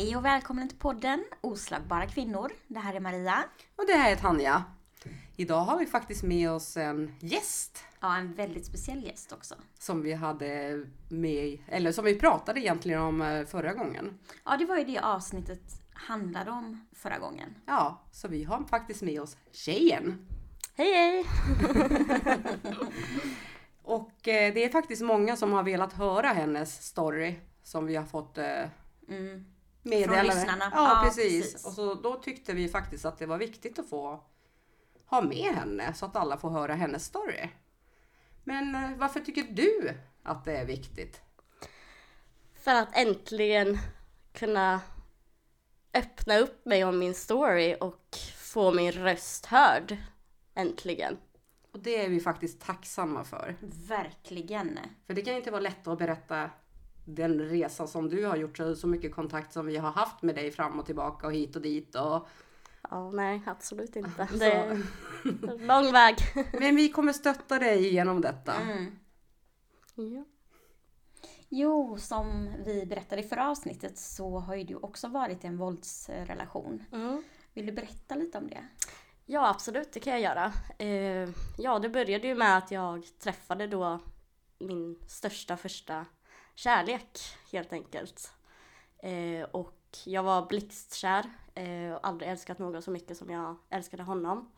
Hej och välkommen till podden Oslagbara kvinnor. Det här är Maria. Och det här är Tanja. Idag har vi faktiskt med oss en gäst Ja, en väldigt speciell gäst också. som vi hade med, eller som vi pratade egentligen om eh, förra gången. Ja, det var ju det avsnittet handlade om förra gången. Ja, så vi har faktiskt med oss tjejen. Hej hej! Och eh, det är faktiskt många som har velat höra hennes story som vi har fått eh, Mm. Meddelande. Från lyssnarna. Ja, Ja, precis. precis. Och så då tyckte vi faktiskt att det var viktigt att få ha med henne så att alla får höra hennes story. Men eh, varför tycker du att det är viktigt? För att äntligen kunna öppna upp mig om min story och få min röst hörd. Äntligen. Och det är vi faktiskt tacksamma för. Verkligen. För det kan ju inte vara lätt att berätta den resa som du har gjort, så så mycket kontakt som vi har haft med dig fram och tillbaka och hit och dit. Och, Ja, nej absolut inte. Så- Det är lång väg. men vi kommer stötta dig genom detta. Mm. Ja. Jo, som vi berättade i förra avsnittet så har ju du också varit i en våldsrelation. Mm. Vill du berätta lite om det? Ja, absolut, det kan jag göra. Eh, ja, det började ju med att jag träffade då min största första kärlek, helt enkelt. Eh, och jag var blixtkär eh, och aldrig älskat någon så mycket som jag älskade honom.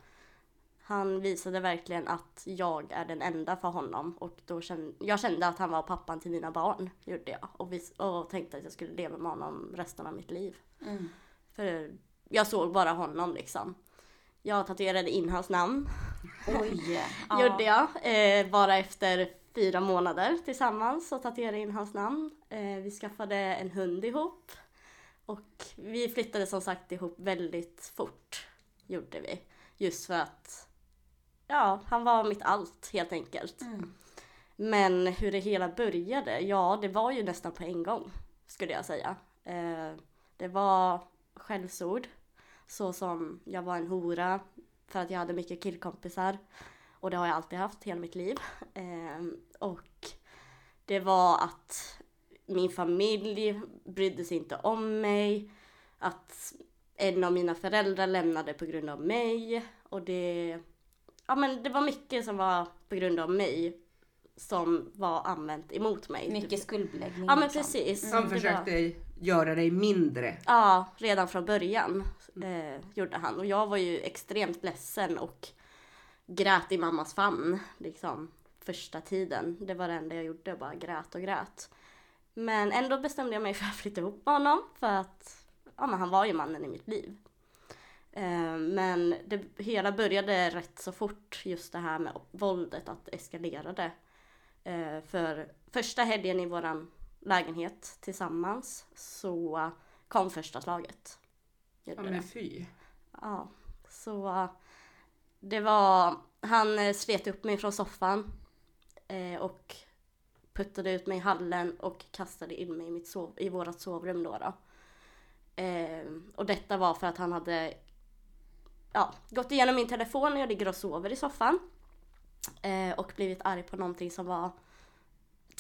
Han visade verkligen att jag är den enda för honom och då kände, jag kände att han var pappan till mina barn, gjorde jag. Och, vis, och tänkte att jag skulle leva med honom resten av mitt liv. Mm. För jag såg bara honom liksom. Jag tatuerade in hans namn, Oj! gjorde jag. Eh, bara efter fyra månader tillsammans så tatuerade in hans namn. Eh, vi skaffade en hund ihop. Och vi flyttade som sagt ihop väldigt fort, gjorde vi. Just för att, ja, han var mitt allt helt enkelt. Mm. Men hur det hela började, ja det var ju nästan på en gång skulle jag säga. Eh, det var skällsord, så som jag var en hora för att jag hade mycket killkompisar. Och det har jag alltid haft hela mitt liv. Eh, och det var att min familj brydde sig inte om mig. Att en av mina föräldrar lämnade på grund av mig. Och det, ja, men det var mycket som var på grund av mig som var använt emot mig. Mycket skuldbeläggning. Ja men liksom. precis. Han Det var- försökte göra dig mindre. Ja, redan från början eh, gjorde han. Och jag var ju extremt ledsen och grät i mammas famn. Liksom första tiden. Det var det enda jag gjorde, bara grät och grät. Men ändå bestämde jag mig för att flytta ihop med honom. För att ja, men han var ju mannen i mitt liv. Eh, men det hela började rätt så fort, just det här med våldet, att det eskalerade. Eh, för första helgen i våran lägenhet tillsammans så kom första slaget. Gjorde Ja, men fy. Ja, så det var, han eh, slet upp mig från soffan eh, och puttade ut mig i hallen och kastade in mig i, mitt sov, i vårat sovrum då. då. Eh, och detta var för att han hade ja, gått igenom min telefon när jag ligger och sover i soffan. Eh, och blivit arg på någonting som var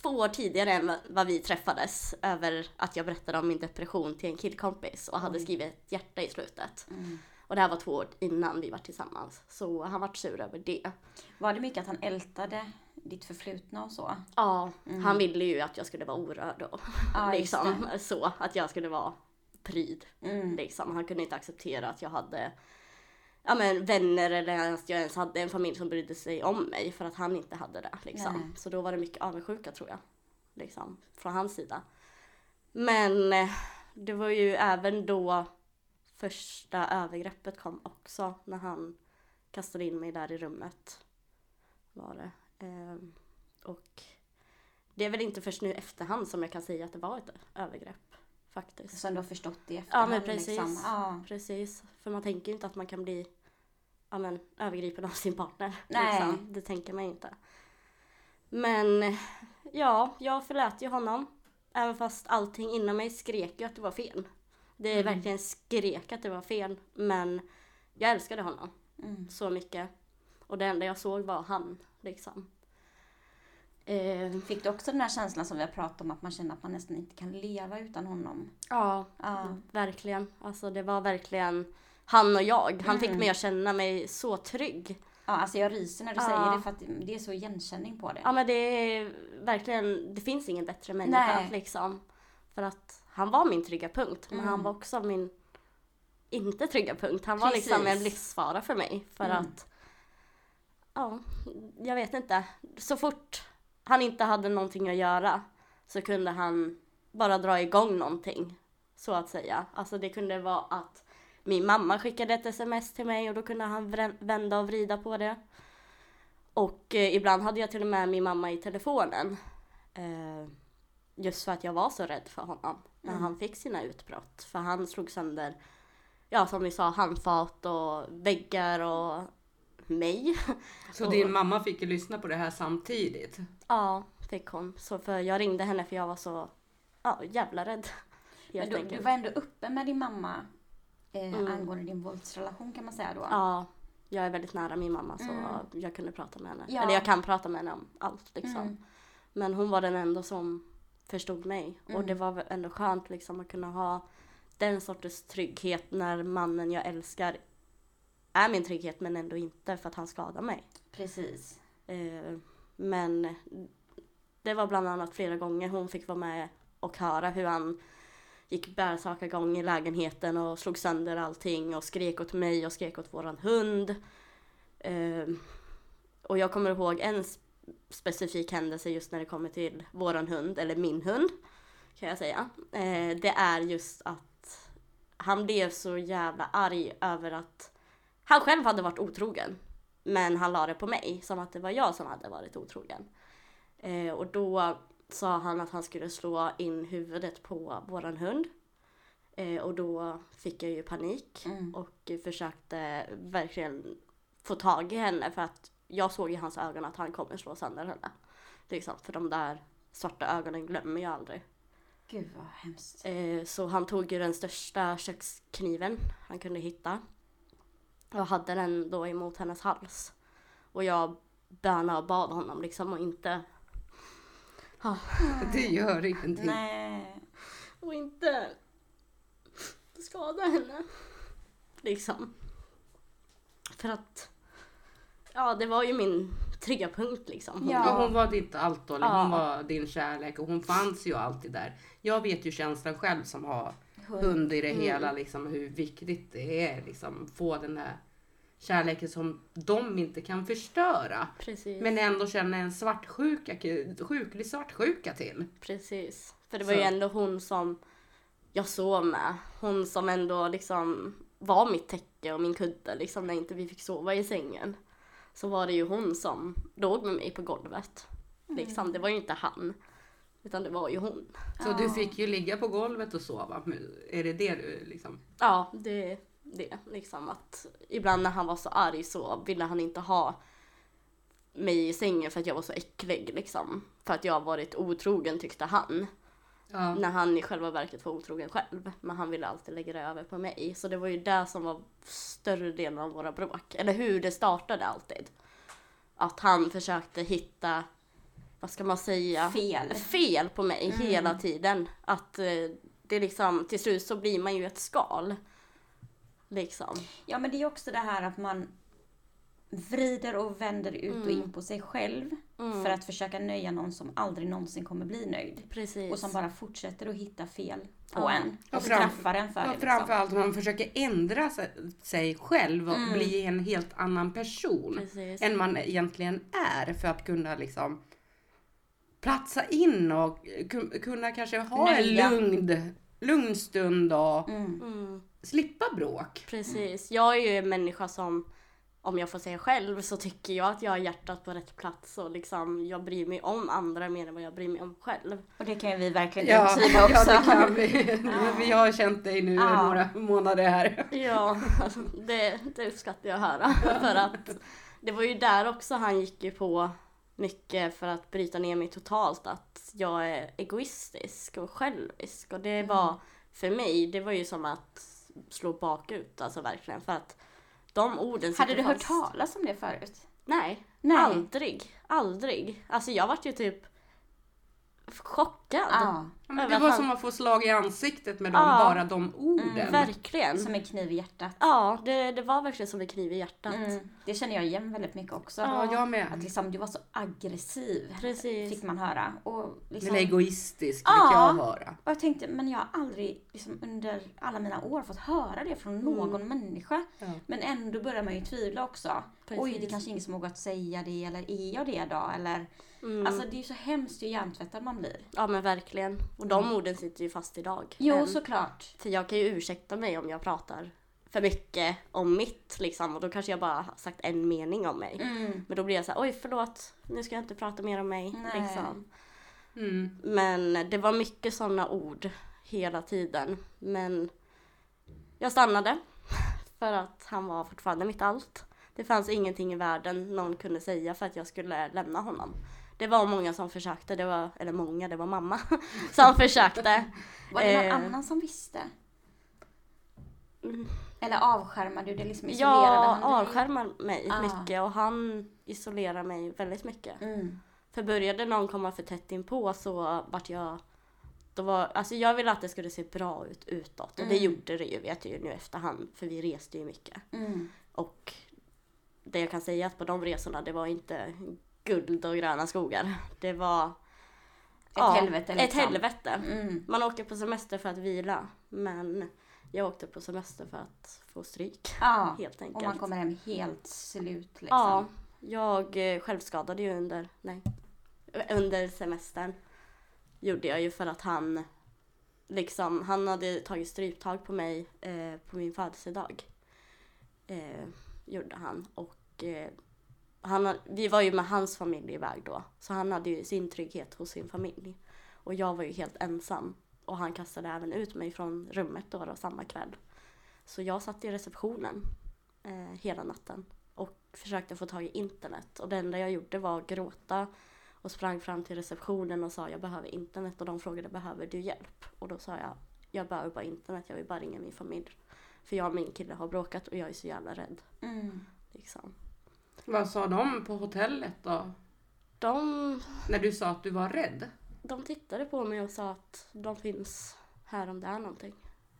två år tidigare än vad- vi träffades över att jag berättade om min depression till en killkompis och hade skrivit ett hjärta i slutet. Mm. Och det här var två år innan vi var tillsammans. Så han var sur över det. Var det mycket att han ältade ditt förflutna och så? Ja, Mm. han ville ju att jag skulle vara orörd och just liksom så. Att jag skulle vara pryd. Mm. Liksom. Han kunde inte acceptera att jag hade ja, men, vänner eller att jag ens hade en familj som brydde sig om mig för att han inte hade det. Liksom. Nej. Så då var det mycket avundsjuka tror jag. Liksom, från hans sida. Men eh, det var ju även då första övergreppet kom också när han kastade in mig där i rummet. Var det. Ehm, och det är väl inte först nu i efterhand som jag kan säga att det var ett övergrepp. Faktiskt. Som du har förstått det i Ja efterhand. men precis. Liksom. Ja. Precis. För man tänker ju inte att man kan bli ja, men, övergripen av sin partner. Nej. Liksom. Det tänker man ju inte. Men ja, jag förlät ju honom. Även fast allting inom mig skrek ju att det var fel. Det Mm. verkligen skrek att det var fel. Men jag älskade honom Mm. så mycket. Och det enda jag såg var han liksom. Eh, Fick du också den här känslan som vi har pratat om att man känner att man nästan inte kan leva utan honom? ja, Ja. verkligen. Alltså det var verkligen han och jag. Han fick Mm. mig att känna mig så trygg. Ja, alltså jag ryser när du Ja. säger det för att det är så igenkänning på det. Ja men det är verkligen, det finns ingen bättre människa Nej. liksom. För att han var min trygga punkt men Mm. han var också min inte trygga punkt. Han var Precis. liksom en livsfara för mig. För Mm. att, ja, jag vet inte. Så fort han inte hade någonting att göra så kunde han bara dra igång någonting. Så att säga. Alltså det kunde vara att min mamma skickade ett sms till mig och då kunde han vända och vrida på det. Och eh, ibland hade jag till och med min mamma i telefonen. Eh, just för att jag var så rädd för honom när Mm. han fick sina utbrott. För han slog sönder, ja som vi sa, handfat och väggar och mig. Så Och- din mamma fick ju lyssna på det här samtidigt. Ja, fick hon. Så för jag ringde henne för jag var så, ja jävla rädd. Men du, du var ändå uppe med din mamma eh, Mm. angående din våldsrelation kan man säga då? Ja, jag är väldigt nära min mamma så Mm. jag kunde prata med henne. Ja. Eller jag kan prata med henne om allt liksom. Mm. Men hon var den enda som förstod mig. Och Mm. det var ändå skönt liksom att kunna ha den sortens trygghet när mannen jag älskar är min trygghet men ändå inte för att han skadar mig. Precis. Eh, men det var bland annat flera gånger hon fick vara med och höra hur han gick bärsakagång i lägenheten och slog sönder allting och skrek åt mig och skrek åt våran hund. Eh, och jag kommer ihåg en specifik händelse just när det kommer till våran hund, eller min hund kan jag säga. Eh, det är just att han blev så jävla arg över att han själv hade varit otrogen. Men han la det på mig som att det var jag som hade varit otrogen. Eh, och då sa han att han skulle slå in huvudet på våran hund. Eh, och då fick jag ju panik Mm. och försökte verkligen få tag i henne för att jag såg i hans ögon att han kommer slå sönder henne. Liksom, för de där svarta ögonen glömmer jag aldrig. Gud vad hemskt. Eh, så han tog ju den största kökskniven han kunde hitta. Och hade den då emot hennes hals. Och jag bönade och bad honom liksom och inte... Ja, Det gör ingenting. Nej. och inte skada henne. Liksom. För att... Ja, det var ju min trygga punkt liksom. Hon- Ja. Ja, hon var ditt allt då, Ja. hon var din kärlek och hon fanns ju alltid där. Jag vet ju känslan själv som har Hund. hund i det Mm. hela, liksom, hur viktigt det är liksom få den där kärleken som de inte kan förstöra. Precis. Men ändå känna en svartsjuka, sjuklig svartsjuka till. Precis. För det var Så. ju ändå hon som jag sov med. Hon som ändå liksom var mitt täcke och min kudde liksom när inte vi fick sova i sängen. Så var det ju hon som låg med mig på golvet. Liksom, det var ju inte han. Utan det var ju hon. Så Ja. du fick ju ligga på golvet och sova. Är det det du liksom? Ja, det det. Liksom att ibland när han var så arg så ville han inte ha mig i sängen för att jag var så äcklig liksom. För att jag har varit otrogen tyckte han. Ja. När han i själva verket var otrogen själv. Men han ville alltid lägga det över på mig. Så det var ju det som var större delen av våra bråk. Eller hur det startade alltid. Att han försökte hitta, vad ska man säga? Fel. Fel på mig Mm. hela tiden. Att eh, det liksom, till slut så blir man ju ett skal. Liksom. Ja men det är också det här att man vrider och vänder ut och Mm. in på sig själv Mm. för att försöka nöja någon som aldrig någonsin kommer bli nöjd. Precis. Och som bara fortsätter att hitta fel på Ja. en. Och Och straffar en för Ja, det. Liksom. framförallt om man försöker ändra sig- själv och Mm. bli en helt annan person Precis. än man egentligen är för att kunna liksom platsa in och ku- kunna kanske ha Nöja. en lugn, lugn stund och Mm. Mm. slippa bråk. Precis. Jag är ju en människa som, om jag får säga själv, så tycker jag att jag har hjärtat på rätt plats och liksom jag bryr mig om andra mer än vad jag bryr mig om själv. Och det kan ju vi verkligen Ja, intyga ja, också. det kan vi. Vi har känt dig nu Ja. några månader här. Ja, det, det uppskattar jag att höra. För att det var ju där också han gick ju på mycket för att bryta ner mig totalt. Att jag är egoistisk och självisk. Och det var för mig, det var ju som att slå bakut alltså verkligen. För att de orden Hade du hört fast. talas om det förut? Nej, Nej. aldrig. Aldrig. Alltså jag vart ju typ chockad. Ja, men det att var han- som att få slag i ansiktet med de, Ja. bara de orden. Verkligen. som en kniv i hjärtat. Ja, det, det var verkligen som en kniv i hjärtat. Mm. Det känner jag igen väldigt mycket också. Ja, jag Att med. liksom, du var så aggressiv. Precis. Fick man höra. Och liksom, Men egoistisk Ja. fick jag höra. Och jag tänkte, men jag har aldrig liksom, under alla mina år fått höra det från någon människa. Ja. Men ändå börjar man ju tvivla också. Oj, det Precis. kanske ingen som vågat säga det, eller är jag det då? Eller, Mm. Alltså det är ju så hemskt hur hjärntvättad man blir. Ja men verkligen. Och de orden sitter ju fast idag. Jo, Än. såklart. För jag kan ju ursäkta mig om jag pratar för mycket om mitt liksom. Och då kanske jag bara har sagt en mening om mig. Mm. Men då blir jag så här, oj förlåt, nu ska jag inte prata mer om mig. Nej. Liksom. Mm. Men det var mycket sådana ord hela tiden. Men jag stannade. För att han var fortfarande mitt allt. Det fanns ingenting i världen någon kunde säga för att jag skulle lämna honom. Det var många som försökte, det var, eller många, det var mamma som försökte. Var det någon Eh. annan som visste? Mm. Eller avskärmade du det liksom? Isolerade Jag han dig? avskärmar mig Ah. mycket och han isolerar mig väldigt mycket. Mm. För började någon komma för tätt in på så vart jag då var, alltså jag ville att det skulle se bra ut utåt och det Mm. gjorde det ju vet jag ju nu efterhand för vi reste ju mycket. Mm. Och det jag kan säga att på de resorna det var inte guld och gröna skogar. Det var Ett helvete Ett liksom. helvete. Mm. Man åker på semester för att vila men jag åkte på semester för att få stryk. Ja, Helt och enkelt. man kommer hem helt slut liksom. Ja, jag eh, självskadade ju under, nej, under semestern. Gjorde jag ju för att han liksom, han hade tagit stryptag på mig eh, på min födelsedag. Eh, gjorde han och eh, han, ha- vi var ju med hans familj iväg då. Så han hade ju sin trygghet hos sin familj. Och jag var ju helt ensam. Och han kastade även ut mig från rummet då, då samma kväll. Så jag satt i receptionen eh, hela natten och försökte få tag i internet. Och det enda jag gjorde var att gråta och sprang fram till receptionen och sa jag behöver internet och de frågade behöver du hjälp? Och då sa jag jag behöver bara internet, jag vill bara ringa min familj. För jag och min kille har bråkat och jag är så jävla rädd. Mm. Liksom. Vad sa de på hotellet då? De, När du sa att du var rädd? de tittade på mig och sa att de finns här om det är någonting.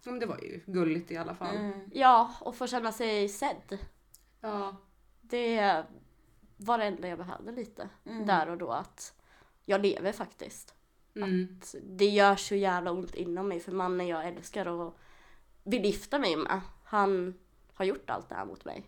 Men det var ju gulligt i alla fall. Mm. Ja, och få känna sig sedd. Ja. Det var det enda jag behövde lite Mm. där och då. Att jag lever faktiskt. Mm. Att det gör så jävla ont inom mig för mannen jag älskar och vill gifta mig med, han har gjort allt det här mot mig.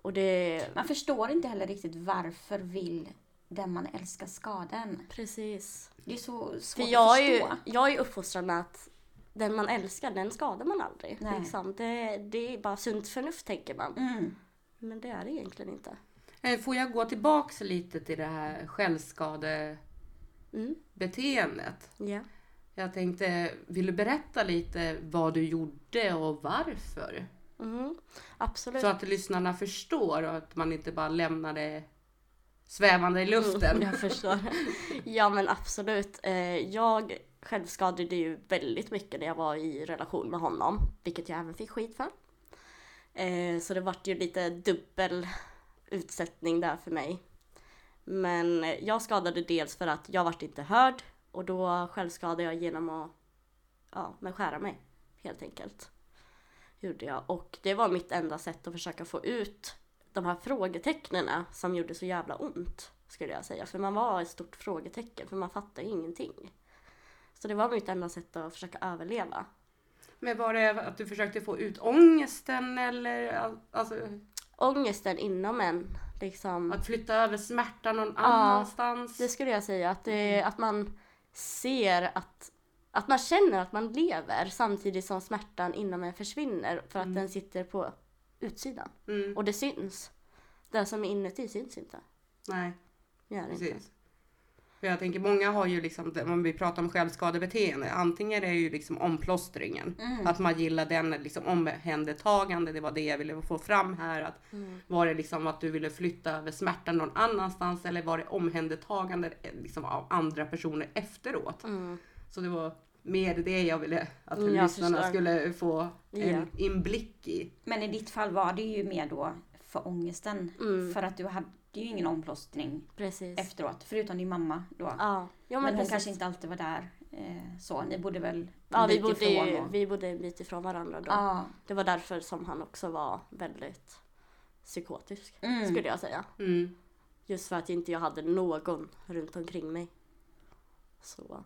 Mm. Mm. Och det... Man förstår inte heller riktigt varför vill den man älskar skada en. Precis. Det är så svårt För jag att är, ju, förstå. jag är uppfostrad med att den man älskar, den skadar man aldrig. Nej. Liksom. Det, det är bara sunt förnuft tänker man. Mm. Men det är det egentligen inte. Eh, Får jag gå tillbaks lite till det här självskadebeteendet? Mm. Ja. Jag tänkte, vill du berätta lite vad du gjorde och varför? Mm. Absolut. Så att lyssnarna förstår och att man inte bara lämnar det svävande i luften. Mm, jag förstår. ja men absolut. Eh, Jag självskadade ju väldigt mycket när jag var i relation med honom. Vilket jag även fick skit för. Eh, Så det vart ju lite dubbel utsättning där för mig. Men jag skadade dels för att jag vart inte hörd. Och då självskadade jag genom att ja, men skära mig. Helt enkelt. Gjorde jag. Och det var mitt enda sätt att försöka få ut de här frågetecknen som gjorde så jävla ont. Skulle jag säga. För man var ett stort frågetecken. För man fattade ingenting. Så det var mitt enda sätt att försöka överleva. Men var det att du försökte få ut ångesten eller all- alltså, Ångesten inom en. Liksom. att flytta över smärtan någon Ja, annanstans? Det skulle jag säga. Att, det, att man ser att att man känner att man lever samtidigt som smärtan inom en försvinner för att Mm. den sitter på utsidan. Mm, Och det syns. Det som är inuti syns inte. nej, Gör inte. precis. För jag tänker många har ju liksom, om vi pratar om självskadebeteende, antingen är det ju liksom omplåstringen. Mm. Att man gillar den liksom omhändertagande, det var det jag ville få fram här. Att Mm. Var det liksom att du ville flytta över smärtan någon annanstans eller var det omhändertagande liksom av andra personer efteråt? Mm. Så det var mer det jag ville att Mm, jag lyssnarna förstår. skulle få en Ja. inblick i. Men i ditt fall var det ju mer då för ångesten. Mm. För att du hade ju ingen omplåstring Precis. efteråt. Förutom din mamma då. Ja, ja men men, hon kanske inte alltid var där. Eh, så ni bodde väl Ja, vi bodde, ifrån och- vi bodde en bit ifrån varandra då. Ja. Det var därför som han också var väldigt psykotisk, Mm. skulle jag säga. Mm. Just för att inte jag hade någon runt omkring mig. Så.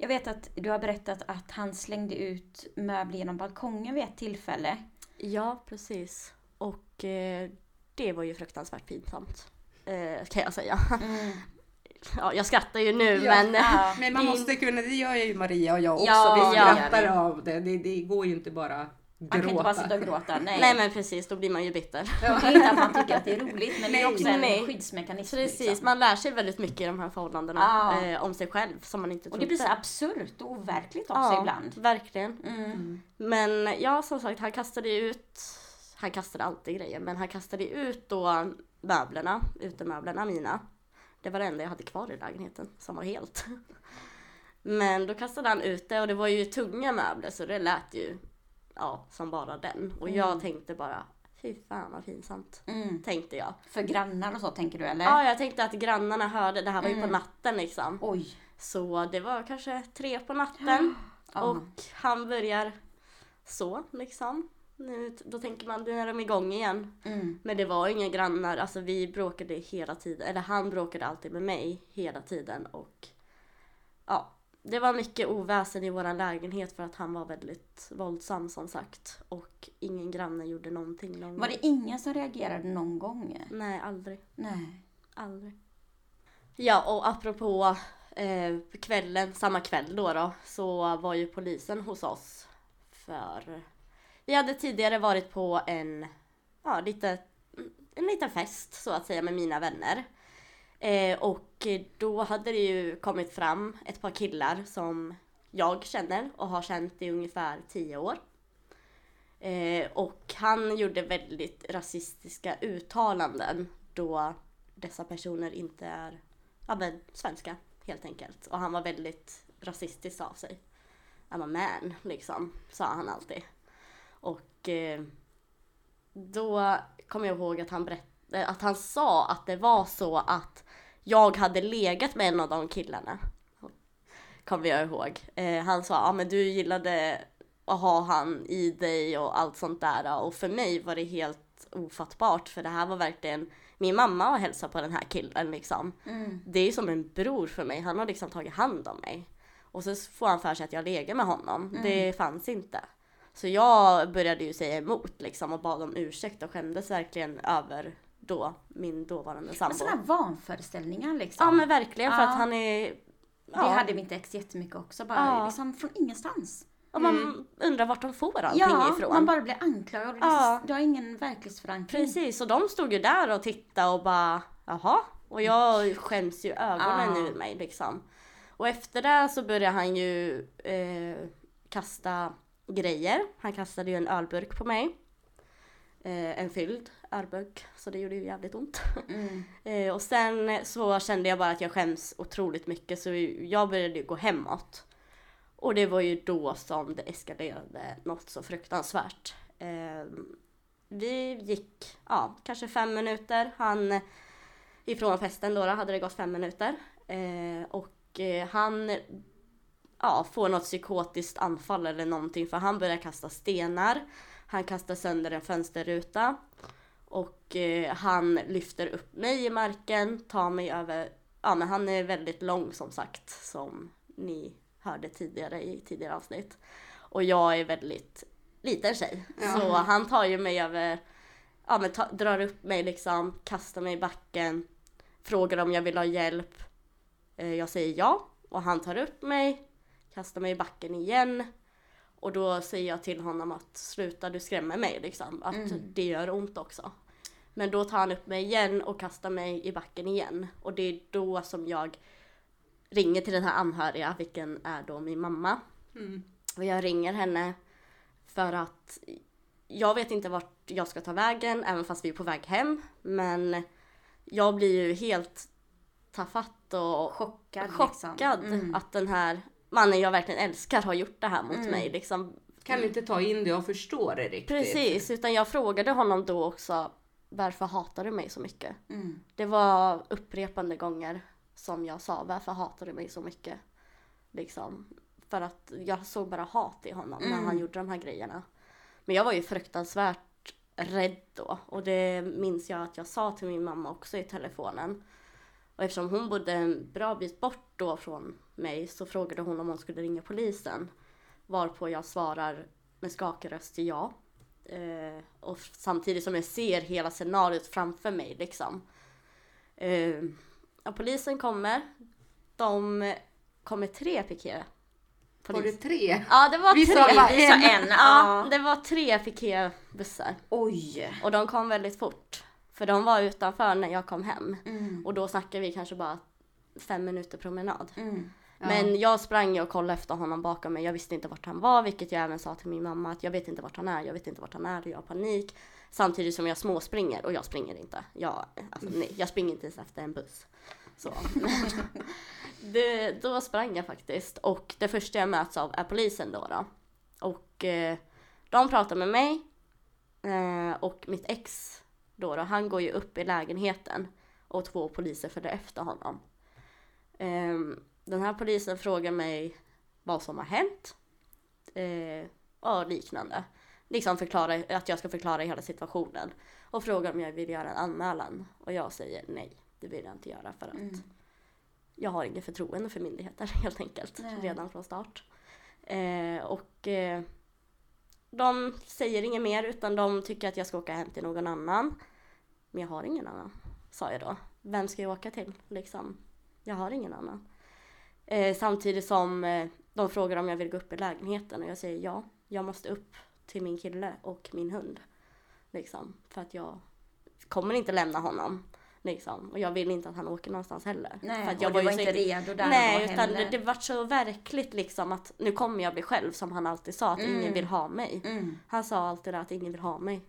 Jag vet att du har berättat att han slängde ut möbler genom balkongen vid ett tillfälle. Ja, precis. Och eh, det var ju fruktansvärt pinsamt. Eh, kan jag säga. Ja, jag skrattar ju nu Ja. men... Ja. Men man måste kunna, det gör ju Maria och jag också. Ja, vi ja. skrattar av det. det. Det går ju inte bara Man kan inte bara gråta. sitta och gråta. Nej. Nej men precis, då blir man ju bitter. Det är inte att man tycker att det är roligt men det är Nej. också en Nej. skyddsmekanism. Precis, liksom. man lär sig väldigt mycket i de här förhållandena. Ja. Eh, om sig själv som man inte Och trodde. det blir så absurt och overkligt också ja, ibland. verkligen. Mm. Men ja, som sagt, han kastade ut, han kastade alltid grejer, men han kastade ut då möblerna, utemöblerna mina. Det var det enda jag hade kvar i lägenheten som var helt. Men då kastade han ut det och det var ju tunga möbler så det lät ju ja, som bara den. Och jag Mm. tänkte bara, fy fan vad pinsamt. Mm. Tänkte jag. För grannar och så tänker du eller? Ja, jag tänkte att grannarna hörde, det här var ju på Mm. natten liksom. Oj. Så det var kanske tre på natten. Ja. Och han börjar så liksom. Nu, då tänker man, nu är de igång igen. Mm. Men det var inga grannar, alltså vi bråkade hela tiden. Eller han bråkade alltid med mig hela tiden. Och ja, det var mycket oväsen i våran lägenhet för att han var väldigt våldsam som sagt. Och ingen granne gjorde någonting någon Var det ingen som reagerade någon gång? Nej, aldrig. Nej. Aldrig. Ja, och apropå eh, kvällen, samma kväll då, då så var ju polisen hos oss. För vi hade tidigare varit på en, ja, lite, en liten fest så att säga med mina vänner. Eh, och då hade det ju kommit fram ett par killar som jag känner och har känt i ungefär tio år. Eh, och han gjorde väldigt rasistiska uttalanden då dessa personer inte är ja, men, svenska helt enkelt. Och han var väldigt rasistisk av sig. I'm a man, liksom, sa han alltid. Och eh, då kommer jag ihåg att han, berätt- att han sa att det var så att jag hade legat med en av de killarna. Kommer jag ihåg. Eh, han sa, ja men du gillade att ha han i dig och allt sånt där. Och för mig var det helt ofattbart för det här var verkligen min mamma och hälsade på den här killen liksom. Mm. Det är som en bror för mig. Han har liksom tagit hand om mig. Och så får han för sig att jag legat med honom. Mm. Det fanns inte. Så jag började ju säga emot liksom och bad om ursäkt och skämdes verkligen över då min dåvarande Men sambo. sådana vanföreställningar liksom. Ja men verkligen för Ja. att han är... Det Ja, hade mitt ex jättemycket också. Bara Ja. liksom från ingenstans. och man undrar vart de får allting Ja, ifrån. man bara blir anklagad. Ja. Du har ingen verklighetsförankring. Precis, och de stod ju där och tittade och bara jaha. Och jag skäms ju ögonen Ja. ur mig liksom. Och efter det så började han ju eh, kasta grejer. Han kastade ju en ölburk på mig. Eh, en fylld ölburk, så det gjorde ju jävligt ont. Mm. Eh, och sen så kände jag bara att jag skäms otroligt mycket så jag började ju gå hemåt. Och det var ju då som det eskalerade något så fruktansvärt. Eh, vi gick, ja, kanske fem minuter. Han, ifrån festen då, då hade det gått fem minuter. Eh, och han, ja, får något psykotiskt anfall eller någonting för han börjar kasta stenar. Han kastar sönder en fönsterruta. Och eh, han lyfter upp mig i marken, tar mig över, ja men han är väldigt lång som sagt som ni hörde tidigare i tidigare avsnitt. Och jag är väldigt liten tjej. Ja. Så han tar ju mig över, ja men ta, drar upp mig liksom, kastar mig i backen, frågar om jag vill ha hjälp. Eh, jag säger ja och han tar upp mig, kastar mig i backen igen. Och då säger jag till honom att sluta du skrämmer mig liksom, att Mm. det gör ont också. Men då tar han upp mig igen och kastar mig i backen igen. Och det är då som jag ringer till den här anhöriga, vilken är då min mamma. Mm. Och jag ringer henne för att jag vet inte vart jag ska ta vägen, även fast vi är på väg hem. Men jag blir ju helt tafatt och Chockad. chockad Liksom. Mm. att den här mannen jag verkligen älskar har gjort det här mot Mm. mig. Liksom, Kan inte ta in det och förstå det riktigt. Precis, utan jag frågade honom då också varför hatar du mig så mycket? Mm. Det var upprepande gånger som jag sa varför hatar du mig så mycket? Liksom. För att jag såg bara hat i honom när Mm. han gjorde de här grejerna. Men jag var ju fruktansvärt rädd då och det minns jag att jag sa till min mamma också i telefonen. Och eftersom hon bodde en bra bit bort då från mig så frågade hon om hon skulle ringa polisen. Varpå jag svarar med skakig röst ja. Eh, och samtidigt som jag ser hela scenariot framför mig liksom. Eh, ja, polisen kommer. De kommer tre piké. Var det tre? Ja det var Vi tre. sa Vi sa en. Ja, det var tre piketbussar. Oj. Och de kom väldigt fort. För de var utanför när jag kom hem. Mm. Och då snackar vi kanske bara fem minuter promenad. Mm. Men jag sprang och kollade efter honom bakom mig. Jag visste inte vart han var, vilket jag även sa till min mamma att jag vet inte vart han är, jag vet inte vart han är och jag har panik. Samtidigt som jag småspringer och jag springer inte. Jag, alltså, nej, jag springer inte ens efter en buss. Så. det, då sprang jag faktiskt och det första jag möts av är polisen då. då. Och eh, de pratar med mig eh, och mitt ex då, då, han går ju upp i lägenheten och två poliser följer efter honom. Ehm, den här polisen frågar mig vad som har hänt. Eh, och liknande. Liksom förklara, att jag ska förklara hela situationen. Och frågar om jag vill göra en anmälan. Och jag säger nej, det vill jag inte göra för att Mm. jag har inget förtroende för myndigheter helt enkelt. Nej. Redan från start. Eh, och eh, de säger inget mer utan de tycker att jag ska åka hem till någon annan. Men jag har ingen annan, sa jag då. Vem ska jag åka till? Liksom, jag har ingen annan. Eh, samtidigt som eh, de frågar om jag vill gå upp i lägenheten och jag säger ja, jag måste upp till min kille och min hund. Liksom, för att jag kommer inte lämna honom. Liksom. Och jag vill inte att han åker någonstans heller. Nej, för och att jag du var ju så- inte redo där Nej, utan heller. det, det var så verkligt liksom att nu kommer jag bli själv som han alltid sa att ingen Mm. vill ha mig. Mm. Han sa alltid att ingen vill ha mig.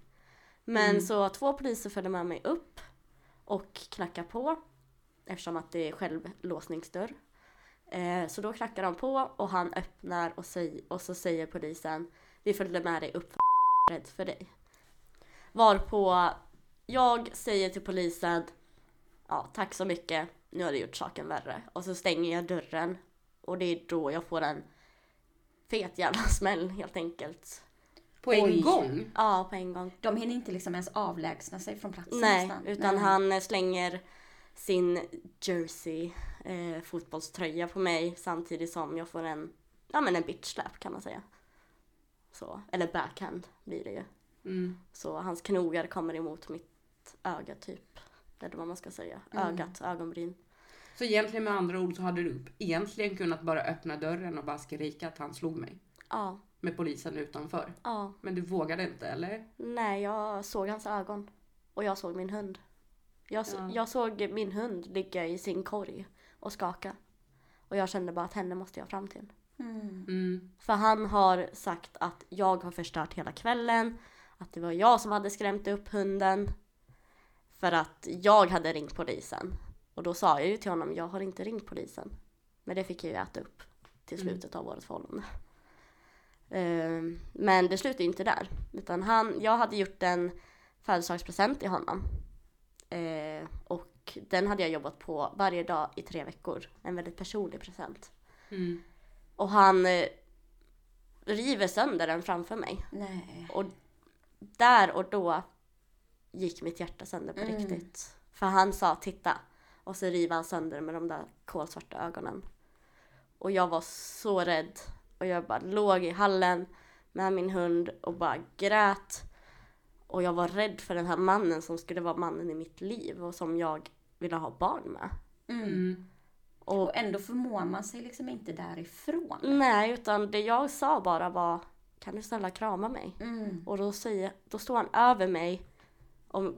Men Mm. så två poliser följde med mig upp och knackar på eftersom att det är självlåsningsdörr. Eh, så då knackar de på och han öppnar och, säg, och så säger polisen vi följde med dig upp för rädd för dig. Varpå jag säger till polisen ja tack så mycket, nu har du gjort saken värre. Och så stänger jag dörren och det är då jag får en fet jävla smäll helt enkelt. På en Oj. gång? Ja, på en gång. De hinner inte liksom ens avlägsna sig från platsen Nej, nästan. utan Nej. han slänger sin jersey eh, fotbollströja på mig samtidigt som jag får en, ja men en bitch slap kan man säga. Så, eller backhand blir det ju. Mm. Så hans knogar kommer emot mitt öga typ. Eller vad man ska säga. Mm. Ögat, ögonbryn. Så egentligen med andra ord så hade du egentligen kunnat bara öppna dörren och bara skrika att han slog mig. Ja, Med polisen utanför. ja. Men du vågade inte eller? Nej, jag såg hans ögon. Och jag såg min hund. Jag, så, Ja. jag såg min hund ligga i sin korg och skaka. Och jag kände bara att henne måste jag fram till. Mm. Mm. För han har sagt att jag har förstört hela kvällen. Att det var jag som hade skrämt upp hunden. För att jag hade ringt polisen. Och då sa jag ju till honom, jag har inte ringt polisen. Men det fick jag ju äta upp till Mm. slutet av vårt förhållande. Ehm, Men det slutade ju inte där. Utan han, jag hade gjort en födelsedagspresent till honom. Eh, och den hade jag jobbat på varje dag i tre veckor. En väldigt personlig present. Mm. Och han eh, river sönder den framför mig. Nej. Och där och då gick mitt hjärta sönder på Mm. riktigt. För han sa titta. Och så river han sönder med de där kolsvarta ögonen. Och jag var så rädd. Och jag bara låg i hallen med min hund och bara grät. Och jag var rädd för den här mannen som skulle vara mannen i mitt liv och som jag ville ha barn med. Mm. Mm. Och Och ändå förmår man sig liksom inte därifrån. nej, utan det jag sa bara var kan du snälla krama mig? Mm. Och då, säger, då står han över mig och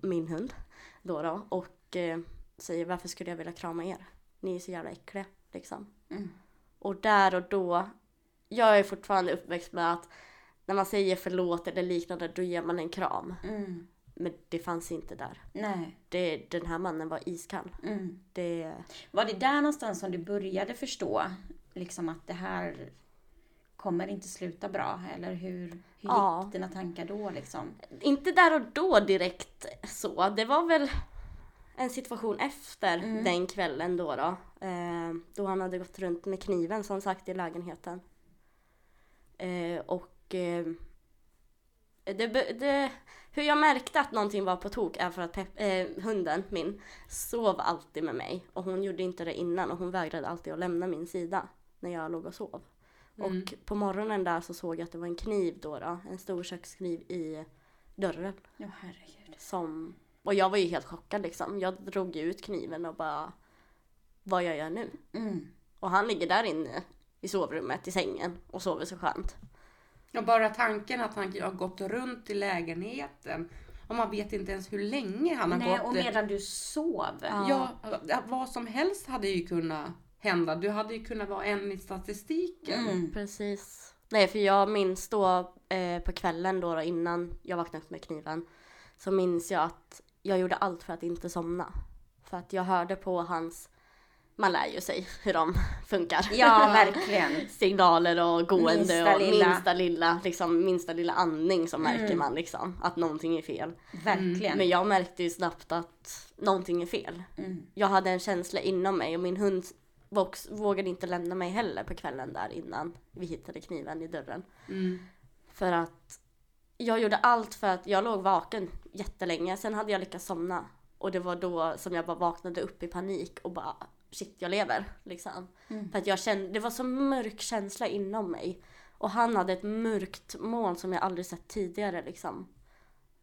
min hund då, då och eh, säger varför skulle jag vilja krama er? Ni är så jävla äckliga liksom. Mm. Och där och då, jag är fortfarande uppväxt med att när man säger förlåt eller liknande då ger man en kram. Mm. Men det fanns inte där. Nej. Det, den här mannen var iskall. Mm. Det, Var det där någonstans som du började förstå liksom att det här kommer inte sluta bra. Eller hur, hur Ja. gick dina tankar då liksom? Inte där och då direkt så. Det var väl en situation efter Mm. den kvällen då då. Eh, då han hade gått runt med kniven som sagt i lägenheten. Eh, och eh, det, det, hur jag märkte att någonting var på tok är för att Pep, eh, hunden min sov alltid med mig. Och hon gjorde inte det innan och hon vägrade alltid att lämna min sida när jag låg och sov. Mm. Och på morgonen där så såg jag att det var en kniv då, då en stor kökskniv i dörren. Ja, herregud. Som, och jag var ju helt chockad liksom. Jag drog ut kniven och bara, vad gör jag nu? Mm. Och han ligger där inne i sovrummet i sängen och sover så skönt. Och bara tanken att han har gått runt i lägenheten och man vet inte ens hur länge han har Nej, gått. och medan du sov. Ja. Ja, vad som helst hade ju kunnat hända. Du hade ju kunnat vara en i statistiken. Mm. Precis. Nej, för jag minns då eh, på kvällen då, då innan jag vaknade upp med kniven. Så minns jag att jag gjorde allt för att inte somna. För att jag hörde på hans, man lär ju sig hur de funkar. Ja, verkligen. signaler och gående Minsta och lilla. minsta lilla, liksom, minsta lilla andning så märker Mm. man liksom att någonting är fel. Verkligen. Men jag märkte ju snabbt att någonting är fel. Mm. Jag hade en känsla inom mig och min hund vågade inte lämna mig heller på kvällen där innan vi hittade kniven i dörren. Mm. För att jag gjorde allt för att jag låg vaken jättelänge. Sen hade jag lyckats somna. Och det var då som jag bara vaknade upp i panik och bara shit jag lever liksom. Mm. För att jag kände, det var så mörk känsla inom mig. Och han hade ett mörkt moln som jag aldrig sett tidigare liksom.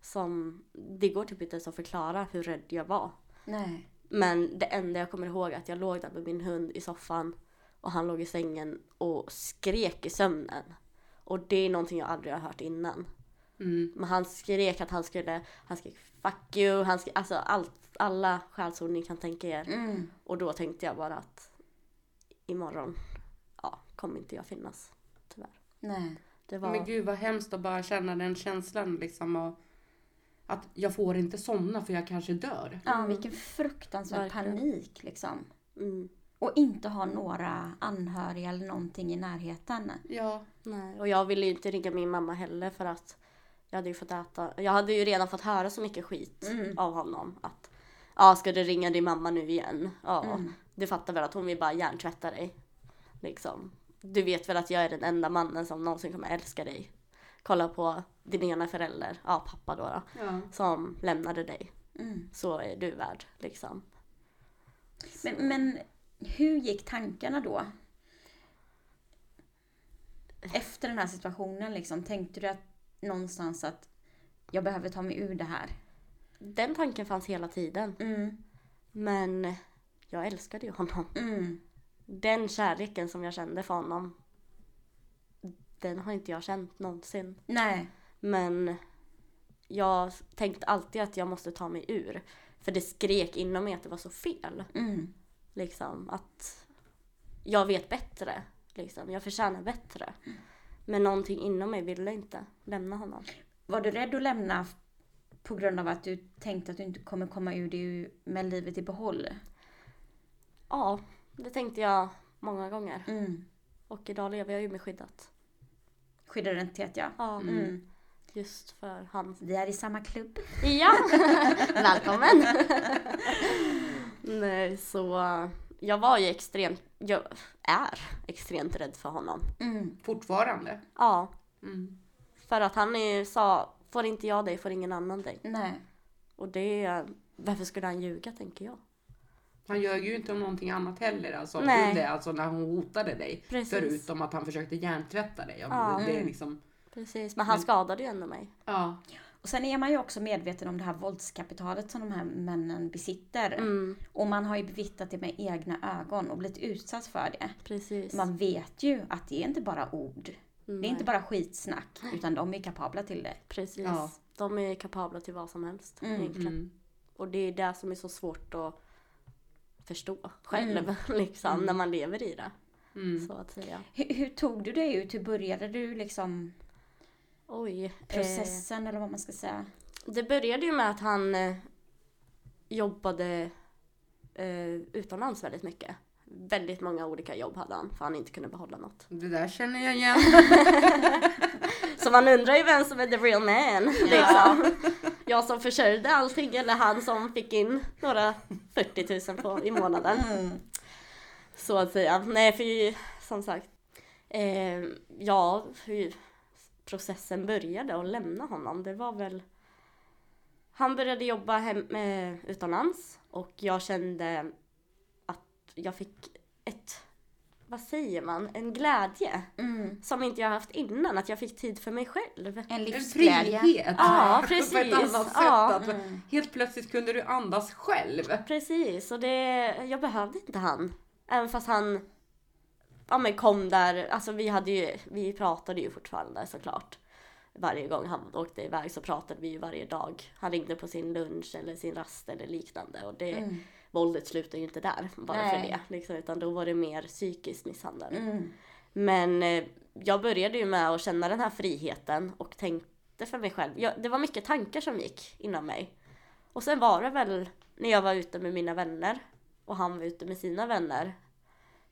Som, det går typ inte ens att förklara hur rädd jag var. Nej. Men det enda jag kommer ihåg är att jag låg där med min hund i soffan och han låg i sängen och skrek i sömnen. Och det är någonting jag aldrig har hört innan. Mm. Men han skrek att han skulle, han skrek 'fuck you', han skrek, alltså allt, alla skällsord ni kan tänka er. Mm. Och då tänkte jag bara att imorgon, ja, kommer inte jag finnas. Tyvärr. Nej. Det var, Men gud vad hemskt att bara känna den känslan liksom. Och att jag får inte somna för jag kanske dör. Ja, Mm. vilken fruktansvärd Verkligen. panik liksom. mm, Och inte ha några anhöriga eller någonting i närheten. Ja. nej. Och jag ville ju inte ringa min mamma heller för att jag hade ju fått äta, jag hade ju redan fått höra så mycket skit Mm. av honom. Att, ja ska du ringa din mamma nu igen? Ja, Mm. du fattar väl att hon vill bara hjärntvätta dig. Liksom. Du vet väl att jag är den enda mannen som någonsin kommer älska dig. Kolla på din ena förälder, ja pappa då, då ja. som lämnade dig. Mm. Så är du värd liksom. Men, men hur gick tankarna då? Efter den här situationen liksom, tänkte du att någonstans att jag behöver ta mig ur det här? Den tanken fanns hela tiden. Mm. Men jag älskade ju honom. Mm. Den kärleken som jag kände för honom. Den har inte jag känt någonsin. Nej. Men jag tänkte alltid att jag måste ta mig ur. För det skrek inom mig att det var så fel. Mm. Liksom att jag vet bättre. Liksom. Jag förtjänar bättre. Men någonting inom mig ville inte lämna honom. Var du rädd att lämna på grund av att du tänkte att du inte kommer komma ur det med livet i behåll? Ja, det tänkte jag många gånger. Mm. Och idag lever jag ju med skyddat. Skyddidentitet ja. Ja, Mm. just för hans Vi är i samma klubb. Ja! Välkommen! Nej, så jag var ju extremt, jag är extremt rädd för honom. Mm. Fortfarande. Ja, Mm. för att han är, sa, får inte jag dig får ingen annan dig. Nej. Och det, varför skulle han ljuga tänker jag? Han ljög ju inte om någonting annat heller. Alltså, Nej. under, alltså när hon hotade dig. Precis. Förutom att han försökte hjärntvätta dig. Ja. Det är Mm. liksom, Precis, men han Men- skadade ju ändå mig. ja. Och sen är man ju också medveten om det här våldskapitalet som de här männen besitter. Mm, Och man har ju bevittnat det med egna ögon och blivit utsatt för det. precis. Man vet ju att det är inte bara ord. Det är Nej, inte bara skitsnack, utan de är kapabla till det. Precis. Ja. De är kapabla till vad som helst Mm, egentligen. Mm. Och det är det som är så svårt att förstå själv, Mm. liksom, Mm. när man lever i det. Mm. Så att säga. Hur, hur tog du dig ut? Hur började du liksom Oj. Eh, processen eller vad man ska säga? det började ju med att han eh, jobbade eh, utomlands väldigt mycket. Väldigt många olika jobb hade han för han inte kunde behålla något. Det där känner jag igen. Så man undrar ju vem som är the real man. Liksom. Jag som försörjde allting eller han som fick in några 40 000 på, i månaden. Så att säga. Nej för som sagt. Eh, ja, hur processen började att lämna honom. Det var väl. Han började jobba hem, eh, utomlands och jag kände jag fick ett vad säger man, en glädje Mm. som inte jag haft innan, att jag fick tid för mig själv. En En livsglädje. frihet. Ja, På precis. ett annat sätt. Ja. Att Helt plötsligt kunde du andas själv. Precis, och det, jag behövde inte han. Även fast han ja, men kom där, alltså vi hade ju, vi pratade ju fortfarande såklart. Varje gång han åkte iväg så pratade vi ju varje dag. Han ringde på sin lunch eller sin rast eller liknande och det, Mm. Våldet slutade ju inte där bara Nej. för det. Liksom, utan då var det mer psykisk misshandel. Mm. Men eh, jag började ju med att känna den här friheten och tänkte för mig själv. Jag, det var mycket tankar som gick inom mig. Och sen var det väl när jag var ute med mina vänner och han var ute med sina vänner.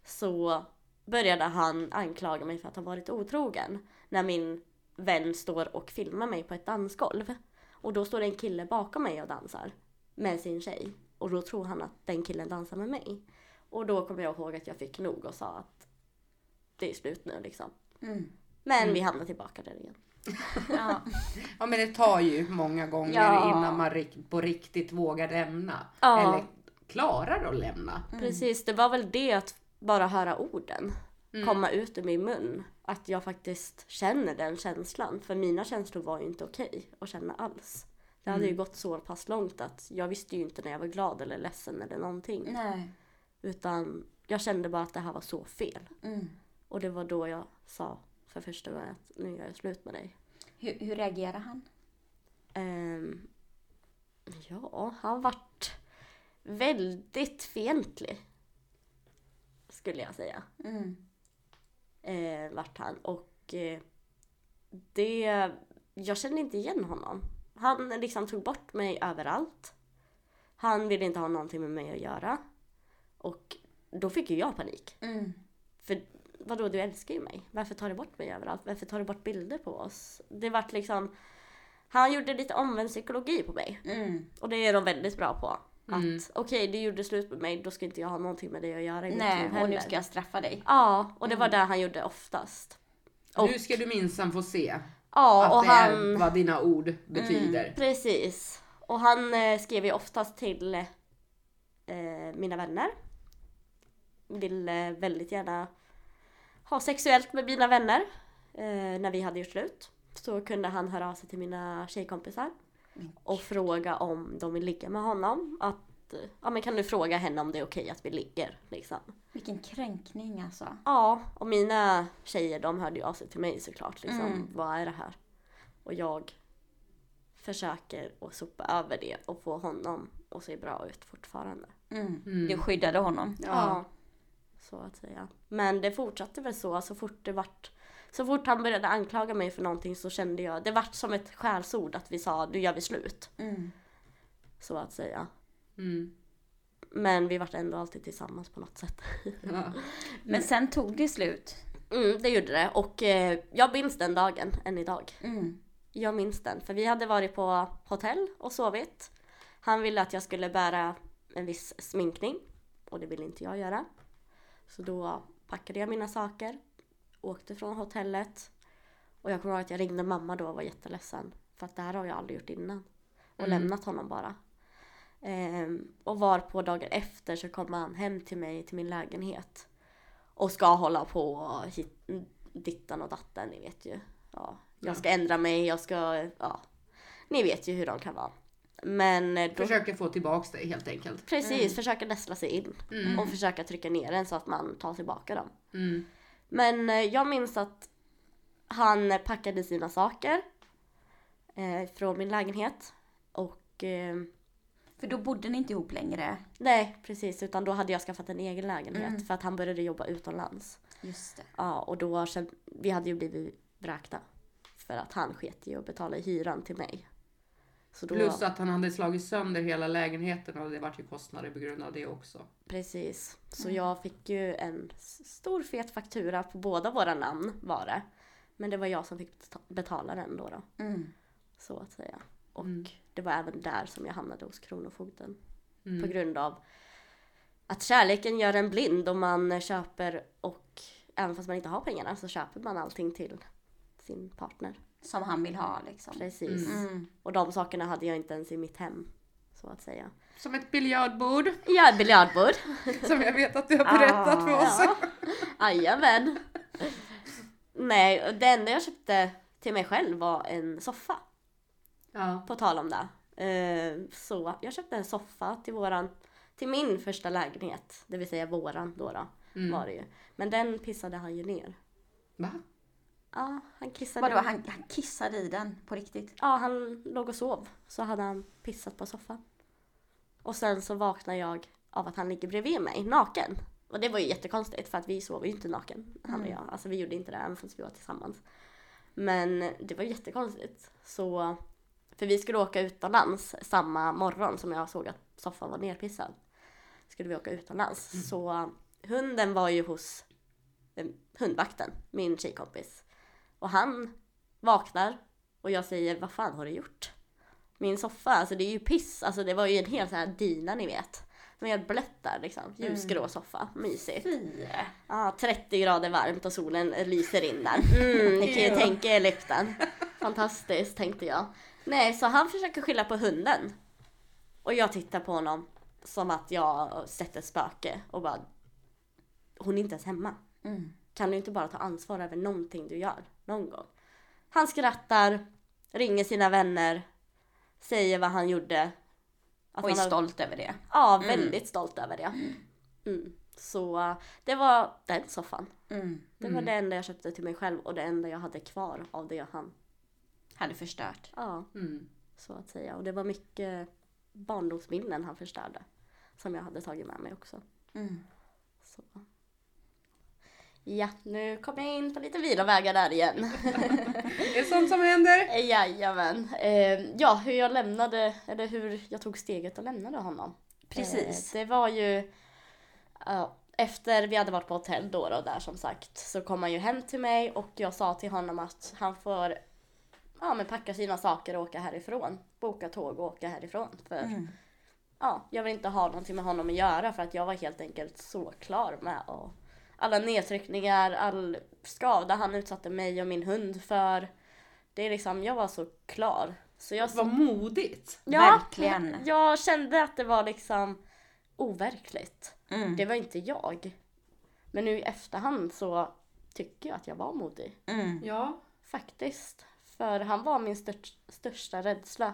Så började han anklaga mig för att ha varit otrogen. När min vän står och filmar mig på ett dansgolv. Och då står det en kille bakom mig och dansar med sin tjej. Och då tror han att den killen dansar med mig. Och då kommer jag ihåg att jag fick nog och sa att det är slut nu liksom. Mm. Men vi hamnar tillbaka där igen. Ja. Ja men det tar ju många gånger Ja. innan man på riktigt vågar lämna. Ja. Eller klarar att lämna. Precis, det var väl det att bara höra orden Mm. komma ut ur min mun. Att jag faktiskt känner den känslan. För mina känslor var ju inte okej att känna alls. Det hade ju gått så pass långt att jag visste ju inte när jag var glad eller ledsen eller någonting. Nej. Utan jag kände bara att det här var så fel. Mm. Och det var då jag sa för första gången att nu gör jag slut med dig. Hur, hur reagerar han? Ehm, ja, han vart väldigt fientlig. Skulle jag säga. Mm. Eh, vart han. Och eh, det... Jag kände inte igen honom. Han liksom tog bort mig överallt. Han ville inte ha någonting med mig att göra. Och då fick ju jag panik. Mm. För vadå, du älskar ju mig. Varför tar du bort mig överallt? Varför tar du bort bilder på oss? Det vart liksom... Han gjorde lite omvänd psykologi på mig. Mm. Och det är de väldigt bra på. Mm. Att okej, du gjorde slut med mig, då ska inte jag ha någonting med det att göra i mitt Nej, och nu ska jag straffa dig. Ja, och det var det han gjorde oftast. Och, Nu ska du minsann få se ja, att och det han... är vad dina ord betyder. Precis. Och han eh, skrev ju oftast till eh, mina vänner. Ville väldigt gärna ha sexuellt med mina vänner. Eh, när vi hade gjort slut. Så kunde han höra av sig till mina tjejkompisar. Och fråga om de vill ligga med honom. Att, ja men kan du fråga henne om det är okej att vi ligger liksom. Vilken kränkning alltså. Ja, och mina tjejer de hörde ju av sig till mig såklart. Liksom, Mm. Vad är det här? Och jag försöker att sopa över det och få honom att se bra ut fortfarande. Mm. Mm. Du skyddade honom. Ja. Så att säga. Men det fortsatte väl så, så fort det vart så fort han började anklaga mig för någonting så kände jag, det vart som ett skällsord att vi sa nu gör vi slut. Mm. Så att säga. Mm. Men vi vart ändå alltid tillsammans på något sätt. Ja. Men sen tog det slut. Mm, det gjorde det och eh, jag minns den dagen än idag. Mm. Jag minns den, för vi hade varit på hotell och sovit. Han ville att jag skulle bära en viss sminkning och det ville inte jag göra. Så då packade jag mina saker, åkte från hotellet och jag kommer ihåg att jag ringde mamma då och var jätteledsen. För att det här har jag aldrig gjort innan. Och Mm. lämnat honom bara. Ehm, och var på dagen efter så kom han hem till mig till min lägenhet. Och ska hålla på och hit, dittan och datten, ni vet ju. Ja, jag ska ändra mig, jag ska, ja. Ni vet ju hur de kan vara. Men eh, då, Försöker få tillbaks dig helt enkelt. precis, försöka nästla sig in. Mm. Och försöka trycka ner den så att man tar tillbaka dem. Mm. Men eh, jag minns att han packade sina saker eh, från min lägenhet. Och eh, För då bodde ni inte ihop längre. nej, precis. Utan då hade jag skaffat en egen lägenhet. Mm. För att han började jobba utomlands. Just det. Ja, och då kände, vi hade ju blivit vräkta. För att han sket i att betala hyran till mig. Så då, Plus att han hade slagit sönder hela lägenheten och det vart ju kostnader på grund av det också. Precis. Så Mm. jag fick ju en stor fet faktura på båda våra namn var det. Men det var jag som fick beta- betala den då. då Mm. så att säga. Och Mm. det var även där som jag hamnade hos Kronofogden. Mm. På grund av att kärleken gör en blind och man köper och även fast man inte har pengarna så köper man allting till sin partner. Som han vill ha liksom. Precis. Mm. Och de sakerna hade jag inte ens i mitt hem. Så att säga. Som ett biljardbord Ja, ett biljardbord. som jag vet att du har berättat för oss. Ja. Jajamän. Nej, det enda jag köpte till mig själv var en soffa. Ja. På tal om det. Eh, Så jag köpte en soffa till våran, till min första lägenhet. Det vill säga våran då, då Mm. var det ju. Men den pissade han ju ner. Va? Ja, han kissade. Vadå, han, han kissade i den på riktigt? Ja, han låg och sov. Så hade han pissat på soffan. Och sen så vaknar jag av att han ligger bredvid mig, naken. Och det var ju jättekonstigt för att vi sov ju inte naken, han och jag. Alltså vi gjorde inte det även fast vi var tillsammans. Men det var jättekonstigt. Så, för vi skulle åka utomlands samma morgon som jag såg att soffan var nerpissad. Skulle vi åka utomlands. Så hunden var ju hos eh, hundvakten, min tjejkompis. Och han vaknar och jag säger, vad fan har du gjort? Min soffa, alltså det är ju piss. Alltså det var ju en hel så här dina ni vet. Den var helt blött där liksom. Ljusgrå soffa, mysigt. Fy! Ja, 30 grader varmt och solen lyser in där. Mm, ni kan ju tänka er lukten. Fantastiskt tänkte jag. Nej, så han försöker skylla på hunden. Och jag tittar på honom som att jag sett ett spöke och bara Hon är inte ens hemma. Mm. Kan du inte bara ta ansvar över någonting du gör någon gång? Han skrattar, ringer sina vänner, säger vad han gjorde. Att Och är har- stolt över det. Ja, Mm. väldigt stolt över det. Mm. Så uh, det var den soffan. Mm. Det var det enda jag köpte till mig själv och det enda jag hade kvar av det han. Hade förstört. Ja, Mm. så att säga. Och det var mycket barndomsminnen han förstörde. Som jag hade tagit med mig också. Mm. Så. Ja, nu kommer jag in på lite vilovägar där igen. Det är sånt som händer. Jajamän. Eh, ja, hur jag lämnade, eller hur jag tog steget och lämnade honom. Precis. Eh, det var ju efter vi hade varit på hotell då och där som sagt så kom han ju hem till mig och jag sa till honom att han får ja, men packa sina saker och åka härifrån. Boka tåg och åka härifrån. För Mm. ja, jag vill inte ha någonting med honom att göra för att jag var helt enkelt så klar med och alla nedtryckningar, all skada han utsatte mig och min hund för. Det är liksom, jag var så klar. Så jag Vad modigt. Verkligen. Jag kände att det var liksom overkligt. Mm. Det var inte jag. Men nu i efterhand så tycker jag att jag var modig. Mm. Ja. Faktiskt. För han var min stört, största rädsla.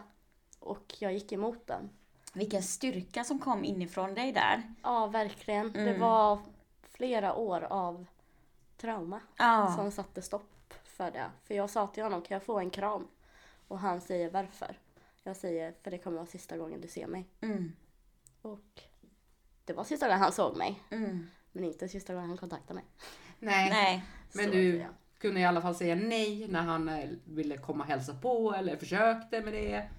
Och jag gick emot den. Vilken styrka som kom inifrån dig där. Ja, verkligen. Det Mm. var flera år av trauma Ja. som satte stopp för det. För jag sa till honom, kan jag få en kram? Och han säger varför? Jag säger, för det kommer vara sista gången du ser mig. Mm. Och det var sista gången han såg mig. Mm. Men inte sista gången han kontaktade mig. Nej. Nej. Men Så du. Kunde i alla fall säga nej när han eh, ville komma och hälsa på eller försökte med det.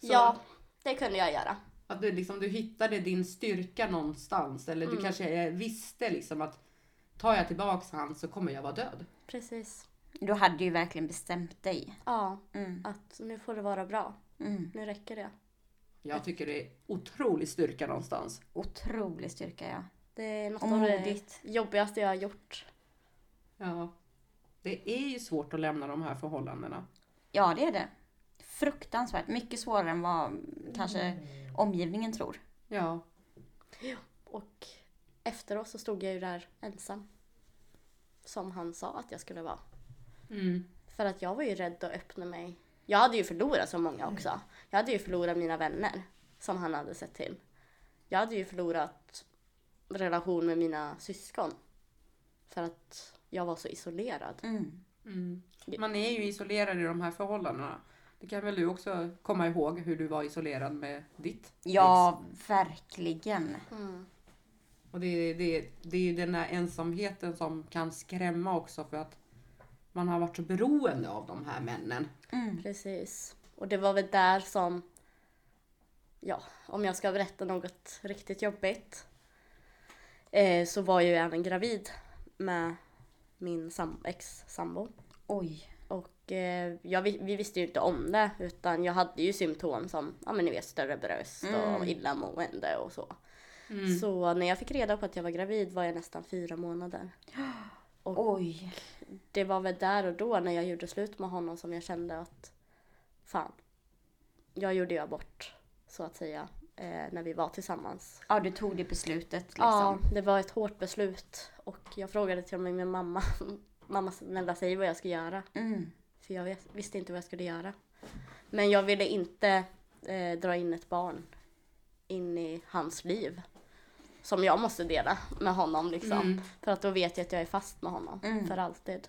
Så Ja, det kunde jag göra. Att du, liksom, du hittade din styrka någonstans. Eller Mm. du kanske eh, visste liksom att tar jag tillbaks han så kommer jag vara död. Precis. Du hade ju verkligen bestämt dig. Ja, Mm. att nu får det vara bra. Mm. Nu räcker det. Jag tycker det är otrolig styrka någonstans. Otrolig styrka ja. Det är något Och av det jobbigaste jag har gjort. Ja. Det är ju svårt att lämna de här förhållandena. Ja det är det. Fruktansvärt. Mycket svårare än vad kanske omgivningen tror. Ja. Och efteråt så stod jag ju där ensam. Som han sa att jag skulle vara. Mm. För att jag var ju rädd att öppna mig. Jag hade ju förlorat så många också. Jag hade ju förlorat mina vänner. Som han hade sett till. Jag hade ju förlorat relation med mina syskon. För att jag var så isolerad. Mm. Mm. Man är ju isolerad i de här förhållandena. Det kan väl du också komma ihåg hur du var isolerad med ditt Ja, verkligen. Mm. Och det, det, det är ju den här ensamheten som kan skrämma också för att man har varit så beroende av de här männen. Mm. Precis. Och det var väl där som ja, om jag ska berätta något riktigt jobbigt. Eh, så var jag ju även gravid med min sam- ex-sambo. Oj. Och eh, jag, vi, vi visste ju inte om det utan jag hade ju symptom som, ja men ni vet större bröst och Mm. illamående och så. Mm. Så när jag fick reda på att jag var gravid var jag nästan fyra månader. Oj. Det var väl där och då när jag gjorde slut med honom som jag kände att fan, jag gjorde ju abort så att säga när vi var tillsammans. Ja, du tog det beslutet liksom. Ja, det var ett hårt beslut och jag frågade till och med min mamma, mamma snälla säg vad jag ska göra. Mm. För jag vis- visste inte vad jag skulle göra. Men jag ville inte eh, dra in ett barn in i hans liv. Som jag måste dela med honom liksom. Mm. För att då vet jag att jag är fast med honom Mm. för alltid.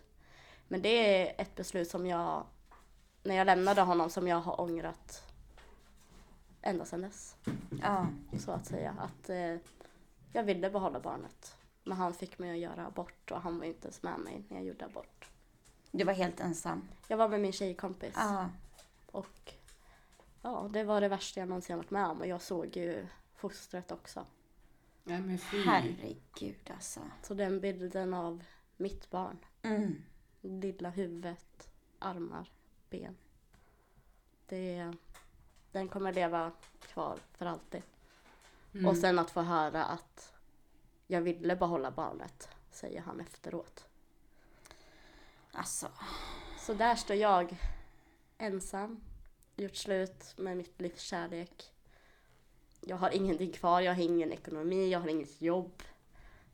Men det är ett beslut som jag, när jag lämnade honom, som jag har ångrat ända sedan dess. Ja. Så att säga. Att eh, jag ville behålla barnet. Men han fick mig att göra abort och han var inte ens med mig när jag gjorde abort. Du var helt ensam. Jag var med min tjejkompis. Ja. Och ja, det var det värsta jag någonsin varit med om. Och jag såg ju fostret också. Nej men fy. Herregud alltså. Så den bilden av mitt barn. Mm. Lilla huvudet, armar, ben. Det, den kommer leva kvar för alltid. Mm. Och sen att få höra att jag ville behålla barnet, säger han efteråt. Alltså. Så där står jag ensam, gjort slut med mitt livs kärlek. Jag har ingenting kvar, jag har ingen ekonomi, jag har inget jobb.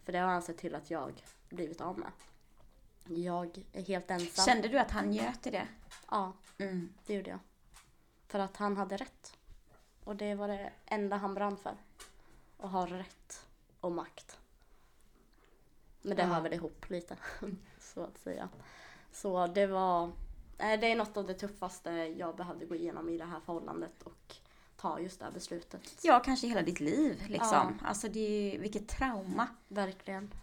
För det har han sett till att jag blivit av med. Jag är helt ensam. Kände du att han njöt i det? Ja, Mm. det gjorde jag. För att han hade rätt. Och det var det enda han brann för. Att ha rätt och makt. Men det Ja. hör väl ihop lite, så att säga. Så det var, nej, det är något av det tuffaste jag behövde gå igenom i det här förhållandet och ta just det här beslutet. Ja, kanske hela ditt liv liksom. Ja. Alltså det är ju, vilket trauma. Verkligen.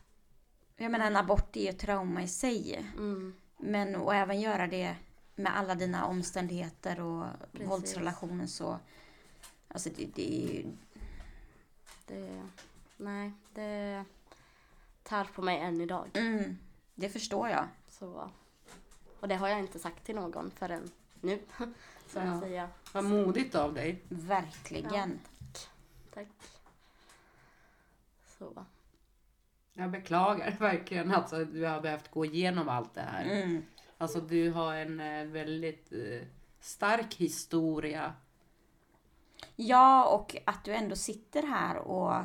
Jag menar en abort är ju ett trauma i sig. Mm. Men och även göra det med alla dina omständigheter och Precis. våldsrelationen så. Alltså det, det är ju, Det, nej, det tär på mig än idag. mm, det förstår jag. Så, och det har jag inte sagt till någon förrän nu, så Ja. att säga. Vad modigt av dig. Verkligen. Tack. Så. Jag beklagar verkligen att alltså, du har behövt gå igenom allt det här. Mm. Alltså du har en eh, väldigt eh, stark historia. Ja, och att du ändå sitter här och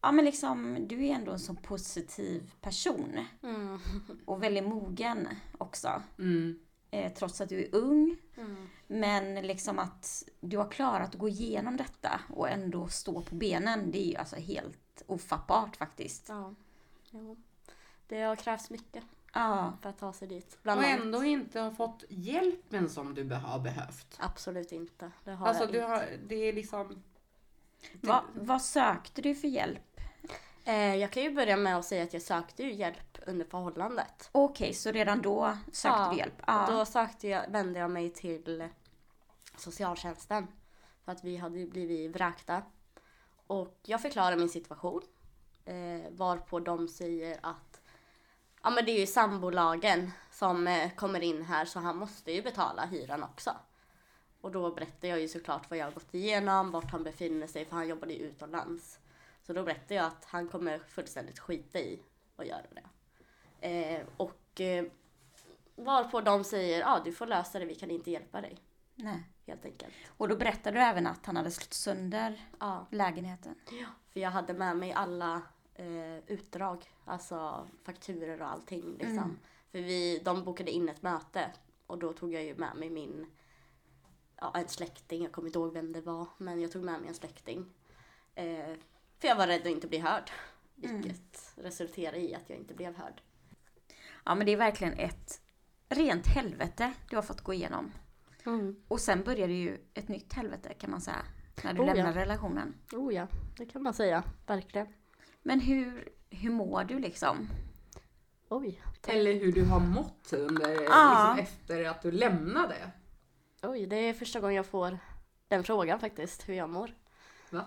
Ja men liksom, du är ändå en så positiv person. Mm. Och väldigt mogen också. Mm. Eh, trots att du är ung. Mm. Men liksom att du har klarat att gå igenom detta och ändå stå på benen. Det är ju alltså helt ofattbart faktiskt. Ja. Jo. Det har krävts mycket Ja. för att ta sig dit. Bland Och annat. ändå inte har fått hjälpen som du har behövt. Absolut inte. Det har Alltså jag du inte. har, det är liksom... Va, vad sökte du för hjälp? Eh, jag kan ju börja med att säga att jag sökte ju hjälp under förhållandet. Okej, så redan då sökte Ja, du hjälp? Ja. Då sökte jag, vände jag mig till socialtjänsten. För att vi hade blivit vräkta. Och jag förklarade min situation. Eh, varpå de säger att ja men det är ju sambolagen som eh, kommer in här så han måste ju betala hyran också. Och då berättade jag ju såklart vad jag har gått igenom, vart han befinner sig för han jobbade ju utomlands. Så då berättade jag att han kommer fullständigt skita i att göra det. Eh, och eh, varpå de säger ja du får lösa det, vi kan inte hjälpa dig. Nej. Helt enkelt. Och då berättade du även att han hade slått sönder Ja, lägenheten? för jag hade med mig alla eh, utdrag, alltså fakturer och allting. Liksom. Mm. För vi, de bokade in ett möte och då tog jag ju med mig min, ja en släkting, jag kommer inte ihåg vem det var, men jag tog med mig en släkting. Eh, för jag var rädd att inte bli hörd. Vilket resulterade i att jag inte blev hörd. Ja men det är verkligen ett rent helvete du har fått gå igenom. Och sen började ju ett nytt helvete kan man säga. När du Oh, ja. lämnar relationen. Oh ja, det kan man säga. Verkligen. Men hur, hur mår du liksom? Oj. Eller hur du har mått under, Ja. liksom, efter att du lämnade. Oj, det är första gången jag får den frågan faktiskt, hur jag mår. Va?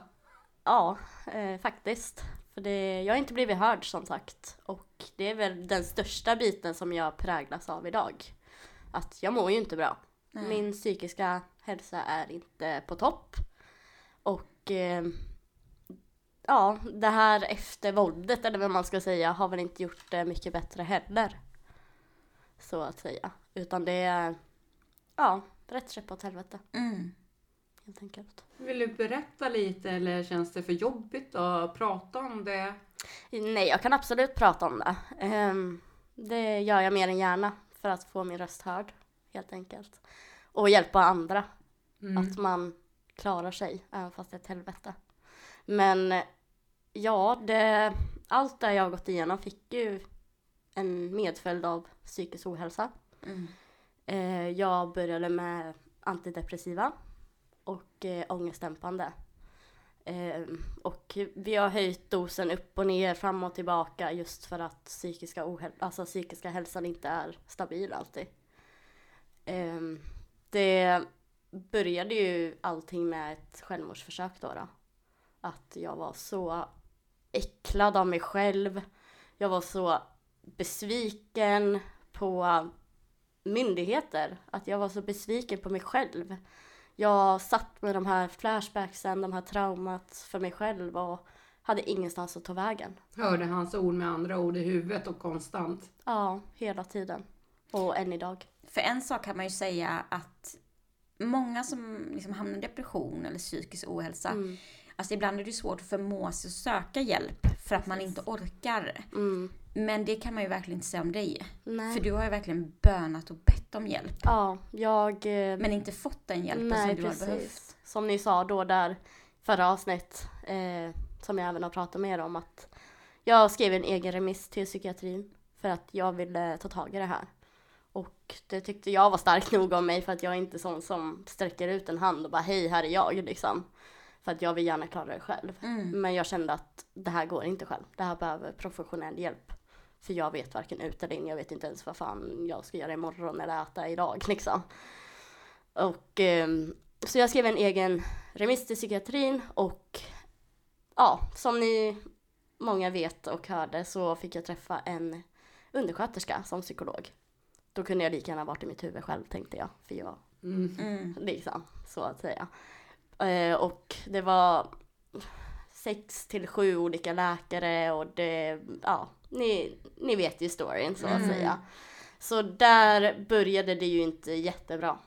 Ja, eh, faktiskt. För det, jag har inte blivit hörd som sagt. Och det är väl den största biten som jag präglas av idag. Att jag mår ju inte bra. Nej. Min psykiska hälsa är inte på topp. Och eh, ja, det här efter våldet eller vad man ska säga har väl inte gjort det mycket bättre heller. Så att säga. Utan det är, ja, rätt käpp åt helvete Mm. helt enkelt. Vill du berätta lite eller känns det för jobbigt att prata om det? Nej, jag kan absolut prata om det. Ehm, det gör jag mer än gärna för att få min röst hörd, helt enkelt. Och hjälpa andra, Mm. att man klarar sig, även fast det är ett helvete. Men eh, ja, det, allt det jag har gått igenom fick ju en medföljd av psykisk ohälsa. Mm. Eh, jag började med antidepressiva och eh, ångestdämpande. Eh, och vi har höjt dosen upp och ner, fram och tillbaka just för att psykiska, ohäl- alltså psykiska hälsan inte är stabil alltid. Eh, det började ju allting med ett självmordsförsök då, då. Att jag var så äcklad av mig själv. Jag var så besviken på myndigheter. Att jag var så besviken på mig själv. Jag satt med de här flashbacksen, de här traumat för mig själv och hade ingenstans att ta vägen. Hörde hans ord med andra ord i huvudet och konstant. Ja, hela tiden. Och än idag. För en sak kan man ju säga att många som liksom hamnar i depression eller psykisk ohälsa, Mm. Alltså ibland är det svårt att förmå sig att söka hjälp för att man inte orkar. Mm. Men det kan man ju verkligen inte säga om dig. Nej. För du har ju verkligen bönat och bett om hjälp. Ja, jag... eh, Men inte fått den hjälpen Nej, som du har behövt. precis. Som ni sa då där förra avsnitt, eh, som jag även har pratat med er om, att jag skrev en egen remiss till psykiatrin för att jag ville ta tag i det här. Och det tyckte jag var starkt nog av mig för att jag är inte sån som sträcker ut en hand och bara hej, här är jag liksom. För att jag vill gärna klara det själv. Mm. Men jag kände att det här går inte själv. Det här behöver professionell hjälp. För jag vet varken ut eller in. Jag vet inte ens vad fan jag ska göra imorgon eller äta idag liksom. Och ehm, så jag skrev en egen remiss till psykiatrin och ja, som ni många vet och hörde så fick jag träffa en undersköterska som psykolog. Då kunde jag lika gärna varit i mitt huvud själv tänkte jag. För jag. Mm. liksom, så att säga. Eh, och det var sex till sju olika läkare och det, ja, ni, ni vet ju storyn så att Mm. säga. Så där började det ju inte jättebra.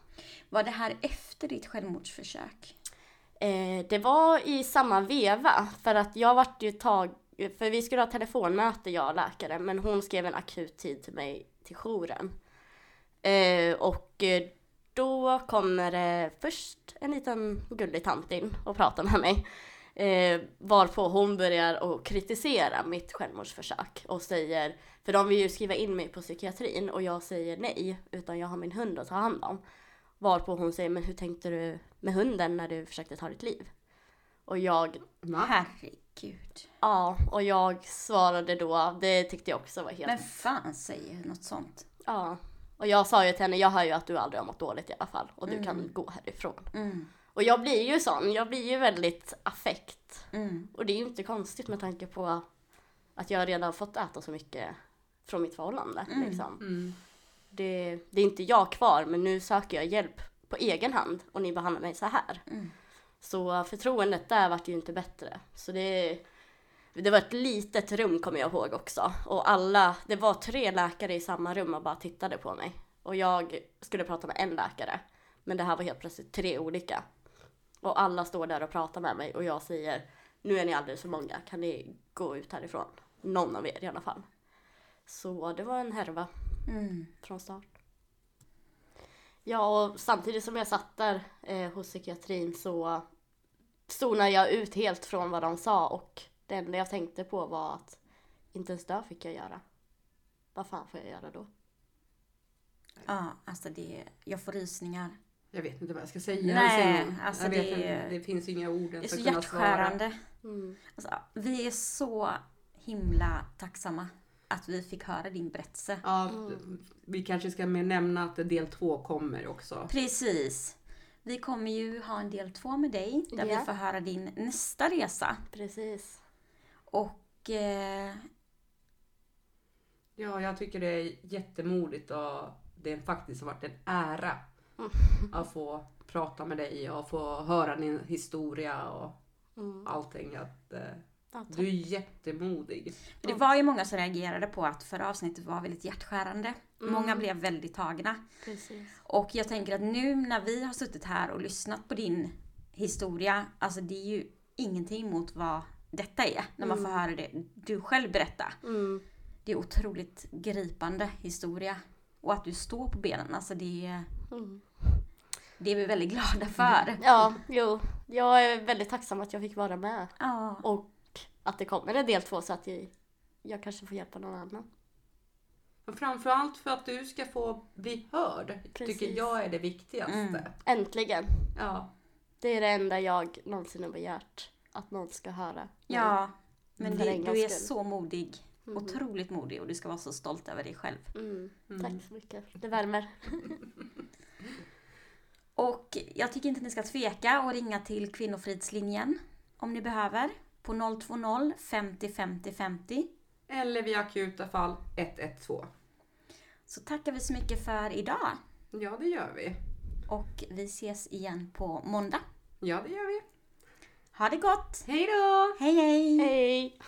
Var det här efter ditt självmordsförsök? Eh, det var i samma veva för att jag vart ju tag, för vi skulle ha telefonmöte jag och läkare men hon skrev en akut tid till mig till jouren. Eh, och eh, då kommer det först en liten gullig tant in och pratar med mig. Eh, varpå hon börjar att kritisera mitt självmordsförsök och säger, för de vill ju skriva in mig på psykiatrin och jag säger nej, utan jag har min hund att ta hand om. Varpå hon säger, men hur tänkte du med hunden när du försökte ta ditt liv? Och jag? Herregud. ja, och jag svarade då, det tyckte jag också var helt Men fan säger något sånt? Ja. Och jag sa ju till henne, jag hör ju att du aldrig har mått dåligt i alla fall och du kan gå härifrån. Mm. Och jag blir ju sån, jag blir ju väldigt affekt. Mm. Och det är ju inte konstigt med tanke på att jag redan har fått äta så mycket från mitt förhållande. Mm. Liksom. Mm. Det, det är inte jag kvar men nu söker jag hjälp på egen hand och ni behandlar mig så här. Mm. Så förtroendet där vart ju inte bättre. Så det, det var ett litet rum kommer jag ihåg också. Och alla, det var tre läkare i samma rum och bara tittade på mig. Och jag skulle prata med en läkare. Men det här var helt plötsligt tre olika. Och alla står där och pratar med mig och jag säger nu är ni alldeles för många, kan ni gå ut härifrån? Någon av er i alla fall. Så det var en härva Mm. från start. Ja, och samtidigt som jag satt där eh, hos psykiatrin så zonade jag ut helt från vad de sa och det enda jag tänkte på var att inte ens dö fick jag göra. Vad fan får jag göra då? Ja, alltså det, jag får rysningar. Jag vet inte vad jag ska säga. Nej, Alltså, alltså vet det- det finns inga ord Det är ens så att kunna svara. hjärtskärande. Mm. Alltså, vi är så himla tacksamma att vi fick höra din berättelse. Ja, Mm. Vi kanske ska mer nämna att del två kommer också. Precis. Vi kommer ju ha en del två med dig där Ja. vi får höra din nästa resa. Precis. Och eh, Ja, jag tycker det är jättemodigt och det faktiskt har varit en ära att få prata med dig och få höra din historia och Mm. allting. Att, eh, Ja, du är jättemodig. det var ju många som reagerade på att förra avsnittet var väldigt hjärtskärande. Mm. Många blev väldigt tagna. Precis. Och jag tänker att nu när vi har suttit här och lyssnat på din historia, alltså det är ju ingenting mot vad detta är. När man får höra det du själv berätta. Mm. Det är otroligt gripande historia. Och att du står på benen, alltså det är, Mm. det är vi väldigt glada för. Ja, jo. Jag är väldigt tacksam att jag fick vara med. Ja, Och att det kommer en del två så att jag, jag kanske får hjälpa någon annan. Men framförallt för att du ska få bli hörd. Precis. Tycker jag är det viktigaste. Mm. Äntligen. Ja. Det är det enda jag någonsin har begärt. Att någon ska höra. ja. Men det, du är så modig. Mm. Otroligt modig och du ska vara så stolt över dig själv. Mm. Mm. Tack så mycket. Det värmer. Och jag tycker inte att ni ska tveka och ringa till Kvinnofridslinjen om ni behöver. På 020 50 50 50. Eller vid akuta fall 112. Så tackar vi så mycket för idag. Ja, det gör vi. Och vi ses igen på måndag. Ja, det gör vi. Ha det gott! Hej då! Hej hej! Hej!